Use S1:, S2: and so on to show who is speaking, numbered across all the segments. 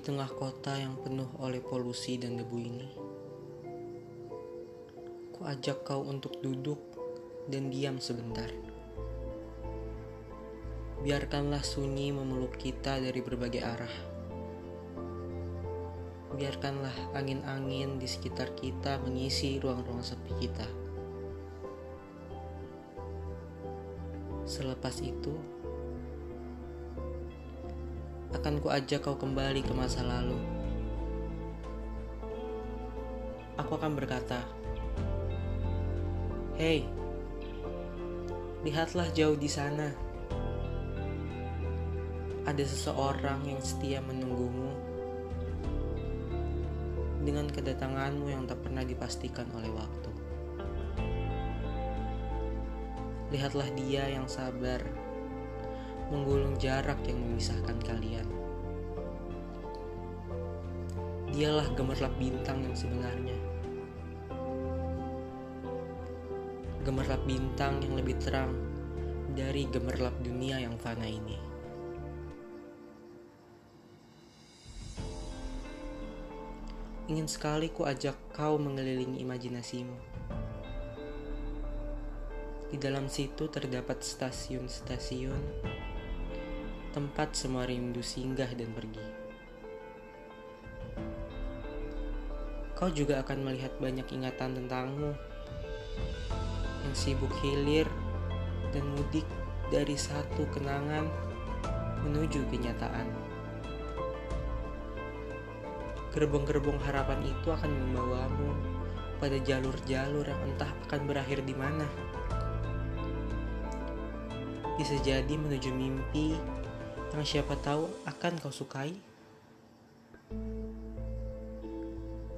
S1: tengah kota yang penuh oleh polusi dan debu ini, ku ajak kau untuk duduk dan diam sebentar. Biarkanlah sunyi memeluk kita dari berbagai arah. Biarkanlah angin-angin di sekitar kita mengisi ruang-ruang sepi kita. Selepas itu, akan ku ajak kau kembali ke masa lalu. Aku akan berkata, "Hei, lihatlah jauh di sana. Ada seseorang yang setia menunggumu dengan kedatanganmu yang tak pernah dipastikan oleh waktu. Lihatlah dia yang sabar." Menggulung jarak yang memisahkan kalian. Dialah gemerlap bintang yang sebenarnya. Gemerlap bintang yang lebih terang dari gemerlap dunia yang fana ini. Ingin sekali ku ajak kau mengelilingi imajinasimu. Di dalam situ terdapat stasiun-stasiun tempat semua rindu singgah dan pergi. Kau juga akan melihat banyak ingatan tentangmu yang sibuk hilir dan mudik dari satu kenangan menuju kenyataan. Gerbong-gerbong harapan itu akan membawamu pada jalur-jalur yang entah akan berakhir di mana. Bisa jadi menuju mimpi yang siapa tahu akan kau sukai,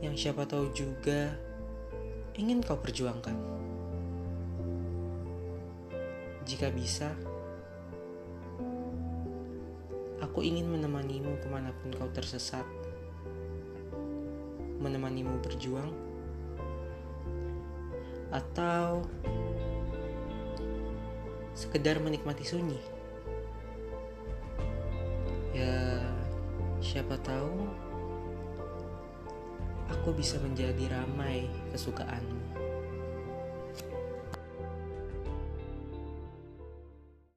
S1: yang siapa tahu juga ingin kau perjuangkan. Jika bisa, aku ingin menemanimu ke mana pun kau tersesat, menemanimu berjuang, atau sekedar menikmati sunyi. Siapa tahu aku bisa menjadi ramai kesukaanmu.